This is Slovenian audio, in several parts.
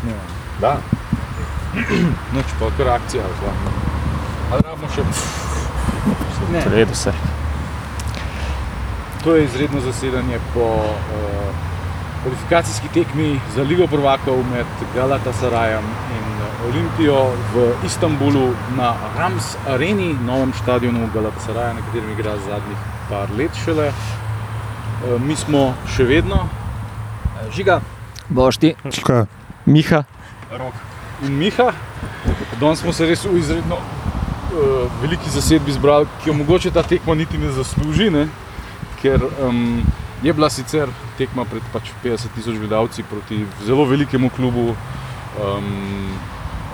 Snemamo. Da. Noč pa kar akcija. Ali rabimo še? Ne. V redu se. To je izredno zasedanje po uh, kvalifikacijski tekmi za Ligo prvakov med Galatasarajem in Olimpijo v Istanbulu na Rams Areni, novem stadionu Galatasaraja, na katerem igra zadnjih par let šele. Uh, mi smo še vedno žiga Bošti, Kaj? Miha, in Miha. Danes smo se res v izredno uh, veliki zasedbi zbrali, ki jo mogoče ta tekma niti ne zasluži, ne? ker um, je bila sicer tekma pred pač 50 tisoč gledalci proti zelo velikemu klubu, um,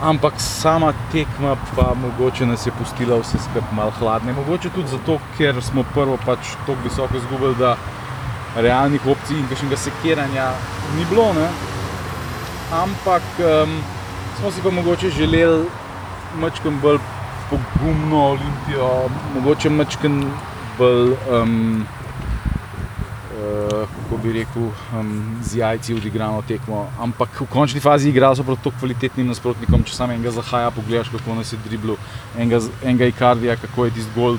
ampak sama tekma pa mogoče nas je pustila vse skupaj malo hladne. Mogoče tudi zato, ker smo prvo pač tako visoko izgubili, da realnih opcij in kakšnega sekiranja ni bilo. Ne? Ampak um, smo si pa mogoče želeli mačkam bolj pogumno Olimpijo, mogoče mačkam bolj, um, uh, kako bi rekel, um, z jajci odigrano tekmo. Ampak v končni fazi igrali so proti tako kvalitetnim nasprotnikom, če samo enega zahaja, pogledaš, kako nas je driblo, enega, enega ikardija, kako je tisti gol.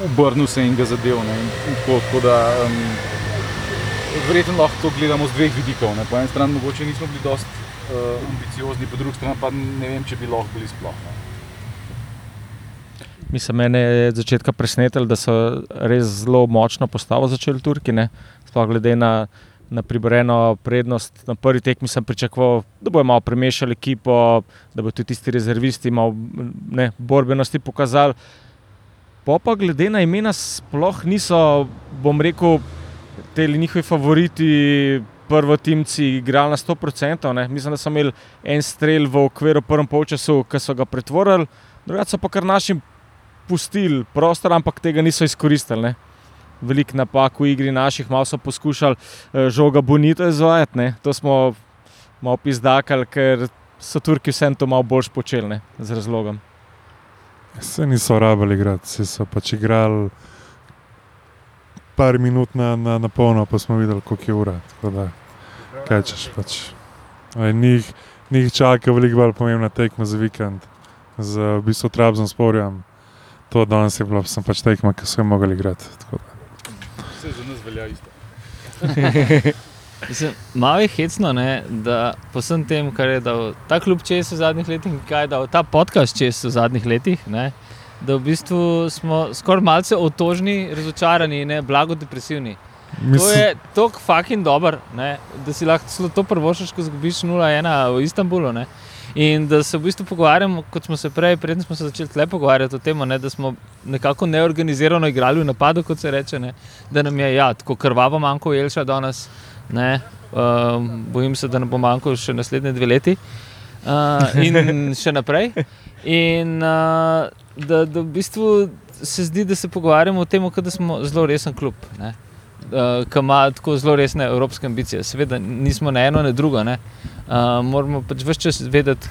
Obrnil se in ga zadev. ne, in Tako, tako da, um, verjetno lahko to gledamo z dveh vidikov. Ne. Po eni strani mogoče nismo bili dosti uh, ambiciozni, po drugi strani pa ne vem, če bi lahko bili sploh. Ne. Mislim, mene je od začetka presenetilo, da so res zelo močno postavo začeli Turki. Ne? Sploh glede na, na priborjeno prednost. Na prvi tekmi sem pričakoval, da bodo malo premešali ekipo, da bodo tudi tisti rezervisti malo ne, borbenosti pokazali. Po pa glede na imena, sploh niso, bom rekel, te njihovi favoriti, prvo timci, igrali na 100%. Ne? Mislim, da so imeli en strel v okviru prvem polčasu, ki so ga pretvorili, drugače so pa kar našim pustili prostor, ampak tega niso izkoristili. Ne? Veliko napak v igri naših, malo so poskušali eh, žoga bonito izvajati. Ne? To smo malo pizdakali, ker so Turki vsem to malo bolj počeli, ne? z razlogom. Se niso rabili igrati, vsi so pač igrali par minut na, na, na polno, pa smo videli, koliko je ura. Tako da, kaj češ pač. Njih, njih čaka veliko bolj pomembna tekma za vikend, z v bistvu Trabzon sporjem. To danes je bila sem pač tekma, ki so jo mogli igrati. tako da. Vse za nas velja isto. Mislim, malo je hecno, ne, da po vsem tem, kar je dal ta klub čez v zadnjih letih, in kaj je dal ta podcast čez v zadnjih letih, ne, da v bistvu smo skoraj malce otožni, razočarani, ne, blago depresivni. To je tako fucking dober, ne, da si lahko celo to prvošaš, ko zgubiš 0-1 v Istanbulu. Ne. In da se v bistvu pogovarjamo, kot smo se prej, preden smo se začeli tle pogovarjati o tem, ne, da smo nekako neorganizirano igrali v napadu, kot se reče, ne, da nam je ja, tako krvavo manjko Jelša danes. Ne, um, bojim se, da nam bo manjkalo še naslednje dve leti uh, in še naprej. In uh, da, da v bistvu se zdi, da se pogovarjamo o tem, da smo zelo resen klub. Ne. Uh, ki ima tako zelo resne evropske ambicije. Seveda nismo na eno, ne drugo. Ne. Uh, moramo pač vse čas vedeti,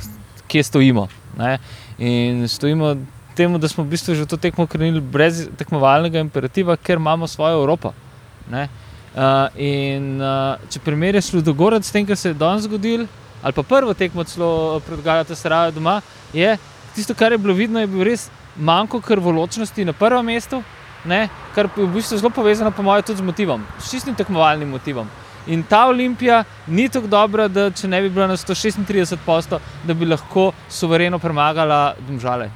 kje stojimo. Ne. In stojimo temu, da smo v bistvu že to tekmo krenili brez tekmovalnega imperativa, ker imamo svojo Evropo. Ne. Uh, in uh, če primerjaš Ludogorec s tem, kar se je danes zgodilo, ali pa prvo tekmo celo pred Galata Sarajevo doma, je tisto, kar je bilo vidno, je bil res manjko krvoločnosti na prvem mestu, ne, kar je v bistvu zelo povezano, po mojem, tudi z motivom, s čistim tekmovalnim motivom. In ta Olimpija ni tako dobra, da če ne bi bila na 136 posto, da bi lahko suvereno premagala Domžale.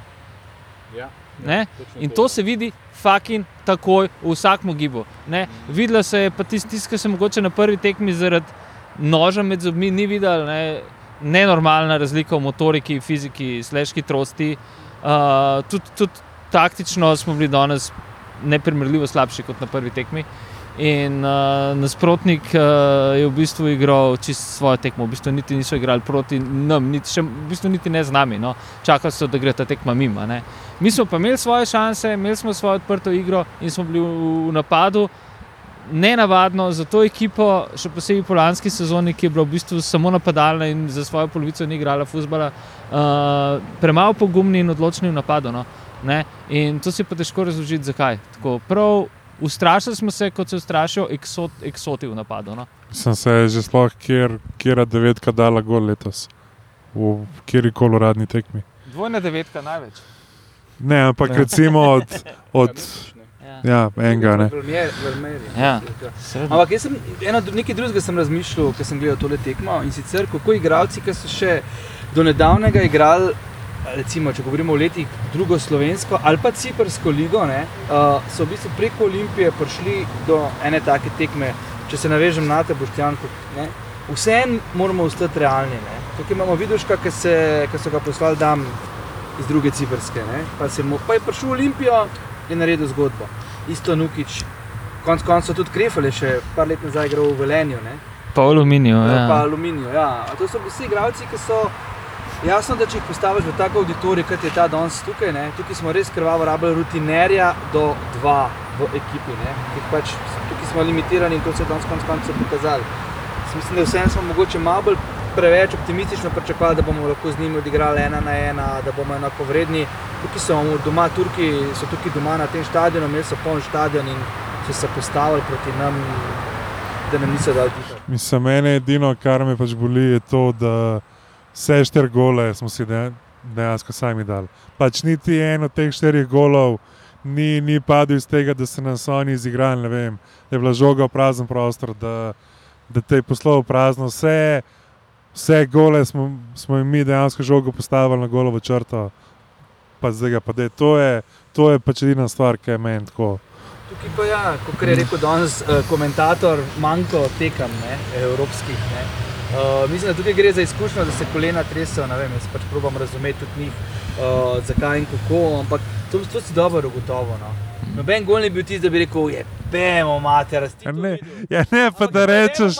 Ja, Ne? In to se vidi fucking takoj v vsakem gibu. Ne? Videla se je pa tisti, tis, ki se mogoče na prvi tekmi zaradi noža med zobmi ni videl, ne? nenormalna razlika v motoriki, fiziki, slash hitrosti. Uh, tudi, tudi taktično smo bili danes neprimerljivo slabši kot na prvi tekmi. In uh, nasprotnik uh, je v bistvu igral čisto svojo tekmo, v bistvu niti niso igrali proti nam, niti, še, v bistvu niti ne z nami. No. Čakali so, da gre ta tekma mimo. Ne. Mi smo pa imeli svoje šanse, imeli smo svojo odprto igro in smo bili v, v napadu. Nenavadno za to ekipo, še posebej po lanski sezoni, ki je bila v bistvu samo napadalna in za svojo polovico ni igrala futbola, uh, premalo pogumni in odločni v napadu. No. Ne? In to si pa težko razložiti, zakaj. Tako, prav ustrašili smo se, kot se ustrašijo eksot, eksoti v napadu. No. Sem se že sploh, kjer, kjer je devetka dala gol letos, v kjer koli uradni tekmi. Dvojna devetka največ. Ne, ampak recimo od, od Ja. ja, enega. Ne. Ja. Ampak jaz sem eno, nekaj drugega sem razmišljal, ko sem gledal tole tekmo in sicer kako igralci, ki so še do nedavnega igrali, recimo, če govorimo o letih drugo slovensko ali pa ciprsko ligo, ne, uh, so v bistvu preko Olimpije prišli do ene take tekme, če se navežem na te Boštjanko. Vseeno moramo ostati realni. Ne. Tukaj imamo Viduška, ki, se, ki so ga poslali tam iz druge ciprske. Ne. Pa, mu, pa je prišel v Olimpijo in naredil zgodbo. Isto Nukič, konc koncev tudi Krefel je še par let nazaj igral v Velenju. Ne? Pa v aluminiju. Ja. Pa. Aluminijo. Ja. To so vsi igralci, ki so. Jasno, da če jih postaviš v tako auditorij, kot je ta danes tukaj, ne? tukaj smo res krvavo rabili rutinerja do dva v ekipi. Ne? Pač, tukaj smo limitirani in to se je danes konec koncev pokazalo. Mislim, da vseeno smo mogoče malo bolj preveč optimistično pričakovali, da bomo lahko z njimi odigrali ena na ena, da bomo enako vredni. Tukaj so doma, Turki so tukaj doma na tem stadionu, imeli so poln stadion in so se postavili proti nam, da nam niso dali dihati. Mislim, mene edino, kar me pač boli, je to, da vse štiri gole smo si de- dejansko sami dali. Pač niti en od teh štirih golov ni, ni padel iz tega, da se nas oni izigrali, ne vem, da je bila žoga v prazen prostor, da, da te je poslal v prazno. Vse, vse gole smo, smo jim mi dejansko žogo postavili na golovo črto. Pa zdaj ga pa da. To je, to je pač edina stvar, ki je meni tako. Tukaj pa ja, kot je rekel danes uh, komentator, manjko tekem ne, evropskih. Ne. Uh, mislim, da tukaj gre za izkušnjo, da se kolena tresajo. vem, Jaz pač probam razumeti tudi njih, uh, zakaj in kako. Ampak to, to si dobro ugotovil. No. Noben gol ni bil tisti, da bi rekel, je pemo, mater, ne, ja, ne pa da rečeš.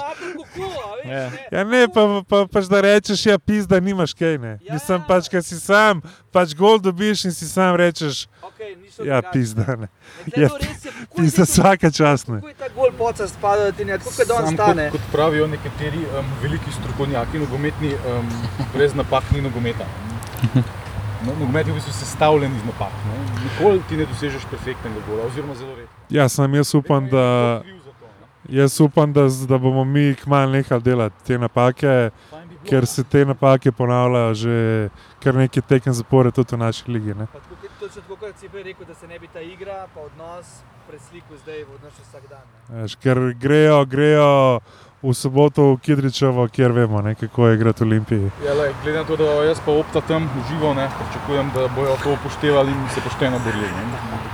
Ja. Ja, ne, pa, pa, pač da rečeš, ja, pis, da nimaš kaj. Ne. Ja. Mislim pač, ker si sam, pač gol dobiš in si sam rečeš, Okay, ja, pis, da ne. Ja, Pis, da vsake čas ne. Kako je ta gol poca spada, da ti ne, kako je danes stane? Kot, kot pravijo nekateri um, veliki strokovnjaki, nogometni, um, brez napak ni nogometa. No, nogomet je v bistvu sestavljen iz napak. Ne? Nikoli ti ne dosežeš perfektnega gola, oziroma zelo redko. Ja, sam jaz upam, da, jaz upam, da, da bomo mi kmalu nehali delati te napake, bi ker se te napake ponavljajo že kar nekaj tekem zapored tudi v naši ligi. Ne. Pa tako, kot- točno tako, kot si prej rekel, da se ne bi ta igra, pa odnos preslikal zdaj v odnos vsak dan. Ne. Veš, ker grejo, grejo v soboto v Kidričevo, kjer vemo, ne, kako je igrati v Olimpiji. Ja, lej, glede na to, da jaz pa opta tam uživo, ne, pričakujem, da bojo to upoštevali in se pošteno borili. ne.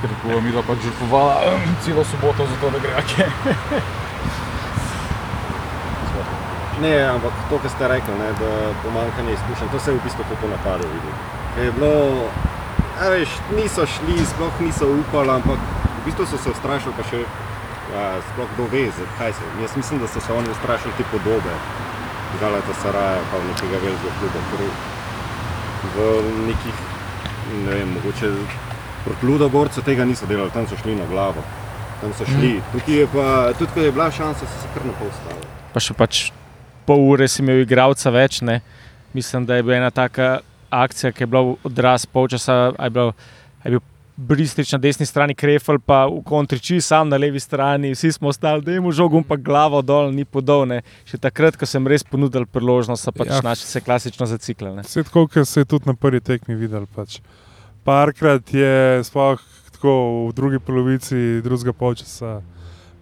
Ker bo mi da pač žrtvovala celo soboto za to, da gre ake. Ne, ampak to, kar ste rekli, ne, da pomanjkanje izkušenj, to se je v bistvu v napadu videlo. Je bilo, a veš, niso šli, sploh niso upali, ampak v bistvu so se ustrašili, pa še a, sploh kdo ve, kaj se. Jaz mislim, da so se oni ustrašili te podobe Galata Saraja, pa nekega velikega kluba, ker v nekih, ne vem, mogoče proti Ludogorcu tega niso delali, tam so šli na glavo. Tam so šli. Tukaj je pa, tudi ko je bila šansa, so se kar na pol stavili. pa še pač pol ure si imel igralca več. Ne? Mislim, da je bila ena taka akcija, ki je bila odraz polčasa. Je, bila, a je bil Bristič na desni strani, Krefel pa v kontriči, sam na levi strani, vsi smo ostali, da jim žogom pa glavo dol, ni podolne. Še takrat, ko sem res ponudil priložnost, pač Ja. naši se klasično zaciklili. Vse tako, kot se je tudi na prvi tekmi videl. Pač. Parkrat je, sploh tako v drugi polovici drugega polčasa,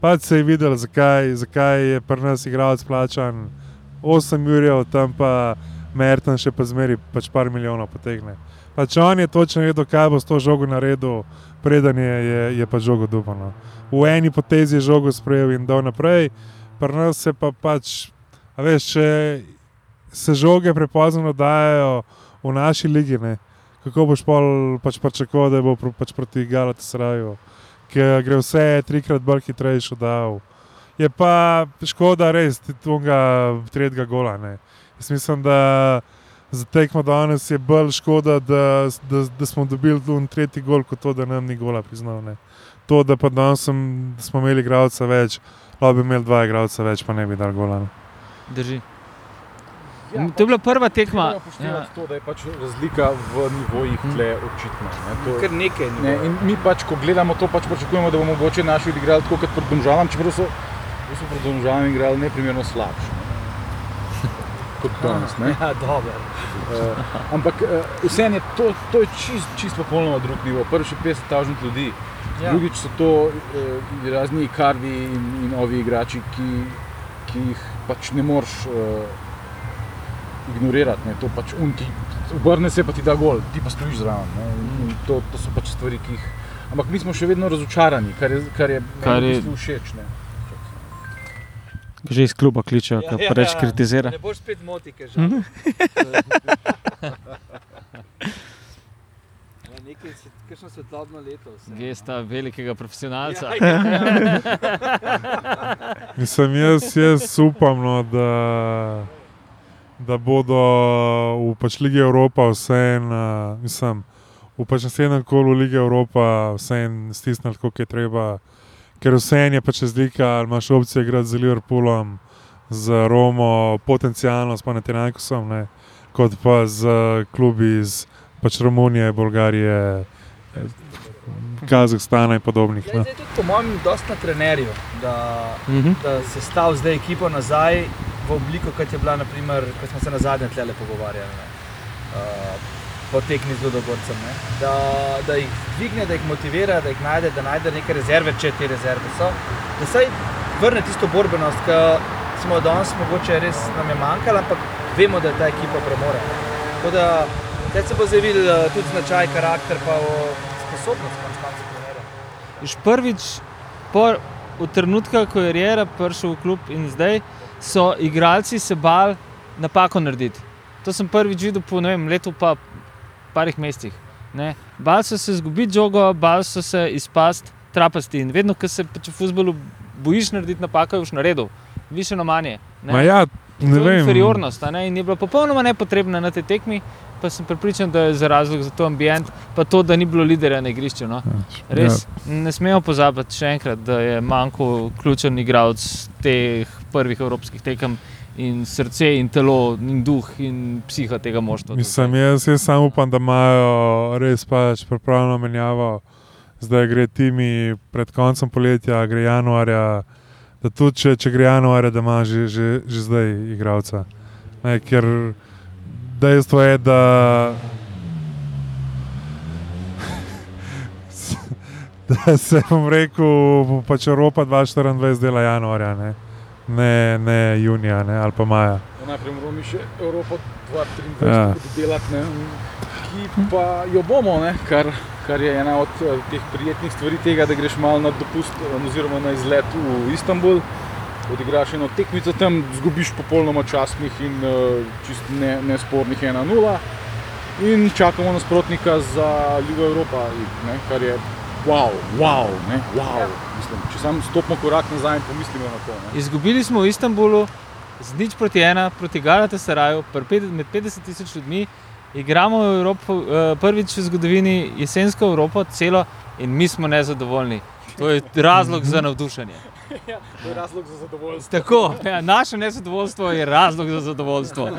pač se je videl, zakaj, zakaj je pri nas igralec plačan 8 ur, tam pa Merton še pa zmeri pač par milijonov potegne. Pač on je točno vedel, kaj bo s to žogo naredil, preden je, je, je pa žogo dubano. V eni potezi je žogo sprejel in dal naprej, pri nas se pa pač, veš, če se žoge prepozno dajo v naši ligi, ne? kako boš pol pač pričakoval, da bo pač proti Galatasaraju, ki gre vse trikrat bolj hitrejši dal. Je pa škoda res tega tretjega gola. Ne? Jaz mislim, da za tekmo danes je bolj škoda, da, da, da smo dobili tu tretji gol, kot to, da nam ni gola priznal. Ne? To, da pa danes sem, da smo imeli igralca več, lahko bi imeli dva igralca več, pa ne bi dal gola. Ne? Drži. Ja, to je bila prva tekma. Ja. to, da je pač razlika v nivojih tle očitna. Ne, to, Kar nekaj ni. ne, in mi pač, ko gledamo to, pač pričakujemo, da bomo mogoče naši odigrali tako kot pred Domžalam, čeprav so so pred Domžalami igrali neprimerno slabše. Kot danes. Ne? Ja, dobro. Uh, ampak uh, vseeno je to, to je čist, čist popolnoma drug nivo. Prvi še 50 tisoč ljudi, Ja. drugič so to uh, razni karvi in, in ovi igrači, ki, ki jih pač ne moreš uh, ignorirati. Ne? To pač unti, obrne se pa ti da gol, ti pa stojiš zraven. in To, to so pač stvari, ki jih. Ampak mi smo še vedno razočarani, kar je, kar je, Kar je- v bistvu všeč. Ne? Že iz kluba kličejo, ja, ja, preveč kritizira. Ne boš spet motike, že. Ja, nekaj, se- kakšno svetlobno leto. vse, no. Gesta velikega profesionalca. Ja, ja, ja. Mislim, jaz, jaz upam, no, da, da bodo v pač Ligi Evropa vseeno, mislim, v pač naslednjem kolu Lige Evropa vseeno stisnili, kot je treba. Ker vseeno je pač razlika, ali imaš opcije igrati z Liverpoolom, z Romo, potencialno s Panathinaikosom, ne, kot pa z klubi iz pač Romunije, Bolgarije, Kazahstana in podobnih. Ja, Ne. zdaj tudi po mojem, dosta na trenerju, da, Mhm. da se stavi zdaj ekipo nazaj v obliko, kot je bila, naprimer, ko smo se na zadnje tlele pogovarjali. Ne. Uh, po tekmi z Ludogorcem. ne. Da, da jih dvigne, da jih motivira, da jih najde, da najde neke rezerve, če te rezerve so. Da se vrne tisto borbenost, ki smo jo danes mogoče res nam je manjkala, ampak vemo, da ta ekipa premore. Tako da se bo zdaj videl eh, tudi značaj, karakter, pa sposobnost konec koncev trenerja. Iš prvič, po, v trenutku, ko je Riera prišel v klub in zdaj, so igralci se bali napako narediti. To sem prvič videl po vem, letu, pa parih mesecih. Ne. Bali so se izgubiti žogo, bali so se izpasti trapasti. In vedno, ko se pač v futbolu bojiš narediti napako, je už naredil, više na manje. ne. Ja, ne to je vem. inferiornost ne? in je bila popolnoma nepotrebna na tej tekmi. Pa sem pripričan, da je za razlog za to ambient, pa to, da ni bilo liderja na igrišču. No. Res ja. ne smemo pozabiti še enkrat, da je manjko ključen igralec teh prvih evropskih tekem in srce in telo in duh in psiha tega moštva. Mislim, jaz, jaz samo upam, da imajo res pač pripravljeno menjavo. Zdaj gre timi pred koncem poletja, gre januarja. Da tudi če, če gre januarja, da ima že, že, že zdaj igralca. Ne, ker dejstvo je, da. Da se bom rekel, pač Evropa 2024 dela januarja, ne, ne, ne junija ne, ali pa maja. No, Najprej moramo mi še Evropo 2023 Ja. ja. delati, ne, ki pa jo bomo, ne, kar, kar je ena od eh, teh prijetnih stvari tega, da greš malo na dopust eh, oziroma na izlet v Istanbul. Odigraš eno tekmico tam, zgubiš popolnoma časnih in uh, čist ne, nespornih 1-0 in čakamo nasprotnika za Ligo Evropa, ne, kar je wow, wow, ne, wow. Mislim, če samo stopimo korak nazaj in pomislimo na to. Ne. Izgubili smo v Istanbulu z nič proti ena, proti Galatasaraju, pred pet- med 50 tisoč ljudmi. Igramo v Evropo, eh, prvič v zgodovini jesensko Evropo, celo in mi smo nezadovoljni. To je razlog za navdušenje. To je razlog za zadovoljstvo. Tako, ja, naše nezadovoljstvo je razlog za zadovoljstvo.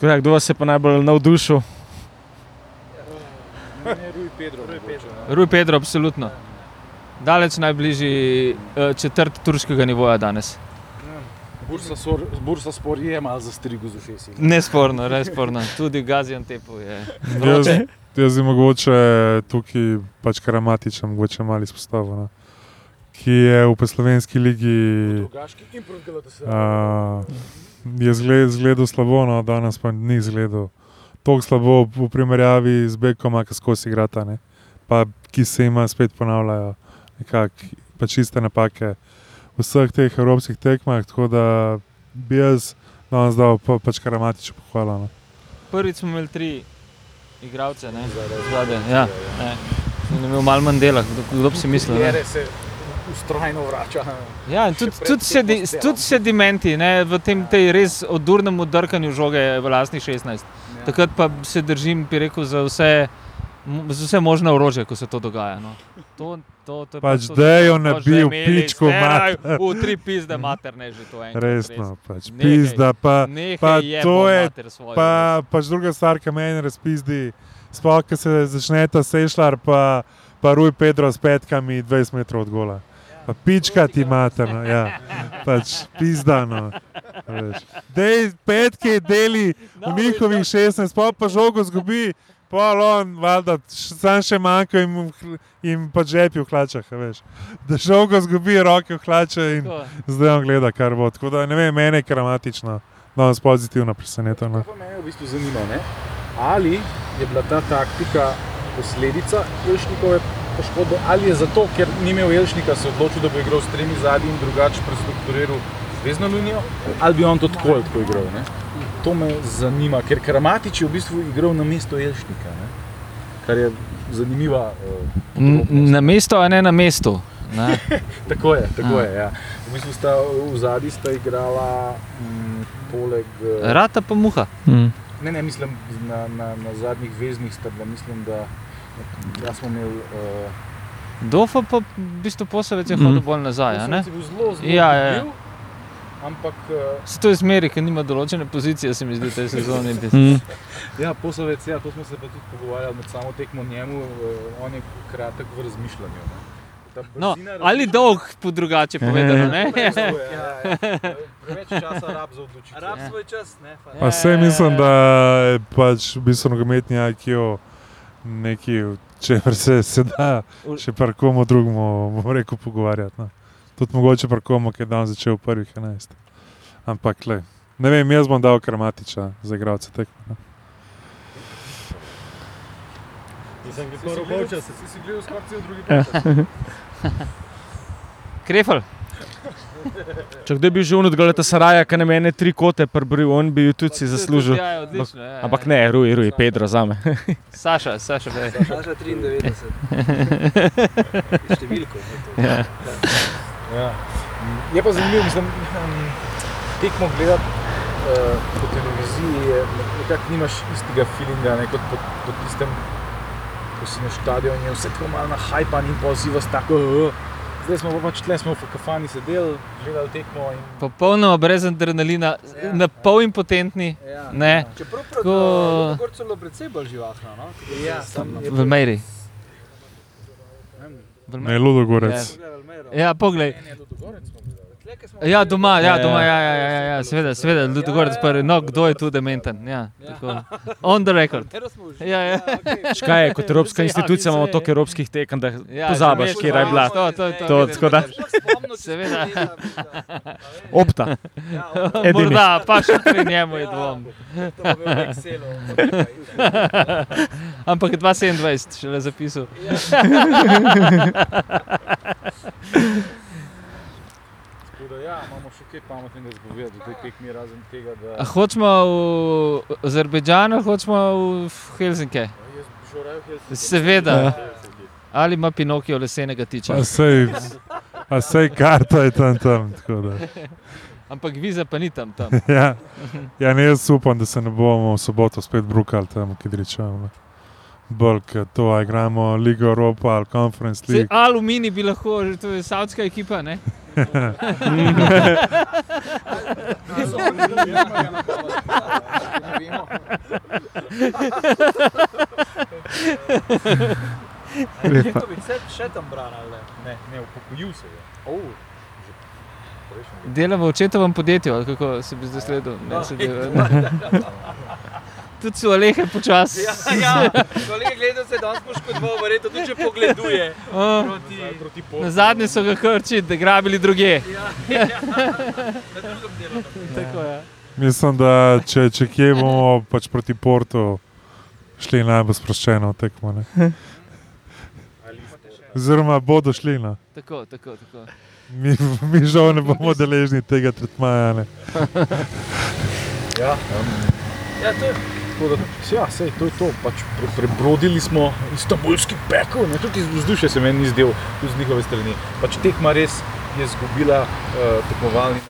Da, kdo vas je pa najbolj navdušil? Ne, Rui Pedro. Rui Pedro, absolutno. Daleč najbližji eh, četrt turškega nivoja danes. Bursa, sor, bursa spor je malo zastrigo z ušesi. Nesporno, nesporno. Tudi Gaziantepu je. Jaz, jaz bi mogoče tukaj pač karamatičem, mogoče malo izpostavil. No. Ki je v slovenski ligi uh, je zgled, zgledal slabo, no, danes pa ni zgledal. Tako slabo v primerjavi z Bekom, ki skozi igrata, ne. pa ki se jima spet ponavljajo, nekako pa čiste napake v vseh teh evropskih tekmah. Tako da bi jaz danes dal pa, pač karamatičen pohvalo. No. Prvič smo imeli tri igralce, ne zadaj. Ja, ne. Sem imel malo manj dela, kdo, bi si mislil. Ne? Ustrajno vrača. Ja, in tudi, tudi, sedi, tudi sedimenti ne, v tem tej res odurnem drkanju žoge v lastnih 16. Takrat pa se držim, bi rekel, za vse, za vse možne orožje, ko se to dogaja. No. To, to, to je Pač dejo ne smo že bil, imeli, pičku ste mater. raj, V tri pizde mater, ne že to enkrat. Resno, pač Nehaj. pizda. Pa, pa to je- svojo, pa pač druga stvar, ki meni razpizdi, sploh, ko se začne ta sešljar, pa, pa Ruj Pedro s petkami 20 metrov od gola. Pa pička ti imate, no, ja. pač pizdano. Dej petke deli v njihovih 16, pa pa žogo zgubi, pa on, valjda, sam še manjka in, mu- in pa žepi v hlačah, a veš. Da žogo zgubi, roke v hlače in zdaj on gleda, kar bo. Tako da ne vem, meni je kramatično, danes pozitivno presenečeno. To pa me v bistvu zanima, ne? ali je bila ta taktika posledica Jelšnikove poškodbe, ali je zato, ker ni imel Jelšnika, se odločil, da bo igral s tremi zadnji in drugače prestrukturiral zvezdno linijo, ali bi on to tako ali tako igral. Ne? To me zanima, ker Kramatič je v bistvu igral na mesto Jelšnika, ne? kar je zanimiva. Uh, Na mesto, a ne na mestu. Ne? tako je, tako A. je. Ja. V bistvu sta v zadnji sta igrala m, poleg. eh, Rata pa muha. Ne, ne, mislim, na, na, na zadnjih veznih sta bila, mislim, da ja, smo imeli. Uh, Dofa pa v bistvu posavec je hodil bolj nazaj. bil zelo, zelo Ja, ja, ja. dobil, Ampak, uh, Se to je zmeri, ker nima določene pozicije, se mi zdi, v tej sezoni. Mm. ja, posavec, ja, to smo se pa tudi pogovarjali med samo tekmo njemu, uh, on je kratek v razmišljanju. Ne. No, ali dolg, po drugače povedano. Ne? Ja, ja, ja. Preveč časa rab za odločitev. Rab svoj čas, ne? fant. Pa vse mislim, da je pač v bistvu nogometni IQ neki, če se, se da še par komu drugemu, bom rekel, pogovarjati. No. Tudi mogoče par komu, ki je dan začel v prvih 11. Ampak, le, ne vem, jaz bom dal kramatiča za igralce tekme. No. Nisem Si si skoraj gledal- polčas. Si si gledal skoraj cel drugi polčas? Krefel. Če kdo bi že unut Galeta Saraja, ki na mene tri kote prebril, on bi jo tudi si zaslužil. Ja, odlično, ja, ja. Ampak ne, Ruj, Ruj, Pedro za me. Saša, Saša, vej. Saša 93. Številko. ne. Ja. Ja. Je pa zanimivo, mislim, hm, tekmo gledati uh, po televiziji, je, nekako nimaš istega feelinga ne, kot po, po tistem, ko si na stadionu vse tako malo nahajpan in vas tako. Uh, zdaj smo pa pač tle, smo v kafani sedeli, gledali tekmo in Popolnoma brez adrenalina, Ja. na pol impotentni, Ja. ne, Čeprav Tako- prav celo precej bolj živahno. No? Ja, sam v meri. Ne. Ludogorec. Ja, poglej. ne, do Dogorec smo bili. Ja, doma, ja, Ja, doma, ja. ja, ja, ja, ja, ja seveda, seveda, Ludogorec prvi, no, kdo je tu dementen, ja, tako. On the record. Ja, ja. Škaj je, kot evropska Ja, institucija imamo toliko evropskih tekem, da Ja, pozabiš, že kje je bila. To, to, to, tako da. Seveda. Opta. Ja, Edini. Morda, pa še pri njemu je dvom. Ampak je 2,27 šele zapisal. Tako da ja, imamo še kaj pametnega zgovedati v tej tekmi, razen tega, da A hočemo v Azerbejdžan ali hočemo v Helsinke? jaz bi šel raje v Helsinki. Seveda. Ja. Ali ima Pinokio lesenega tiča? Pa sej, a sej karta je tam tam. tako da. Ampak viza pa ni tam. tam. Ja, ja ne, jaz upam, da se ne bomo v soboto spet brukali tam, ki rečemo. Bolj, ker to a igramo Ligo Evropa ali Conference League. Alumini bi lahko, že to je savdska ekipa, ne? To bi vse še tam bral, ali ne? Ne, upokojil se je. Oh. Že prejšnji Dela v očetovem podjetju, ali kako se bi zdaj sledil. Ne, se dela. Tudi so alehe počasi. Ja, ja. Kolega gledal se danes poškodoval, verjetno tudi če pogleduje. Proti... dan proti pol. Na zadnje so ga krči, da grabili druge. Ja, ja. Na drugem delu. Tako, ja. Mislim, da če, če kje bomo pač proti Portu šli najbolj sproščeno v tekmo. ne. Oziroma bodo šli. No. tako, tako. tako. Mi, mi žal ne bomo deležni tega tretmaja. Ne. Ja, um, Ja, to je da, ja, sej, to je to. Pač pre, prebrodili smo istambulski pekel, ne, tudi vzdušje se meni ni zdel, tudi z njihove strani. Pač tekma res je izgubila uh, tekmovalni.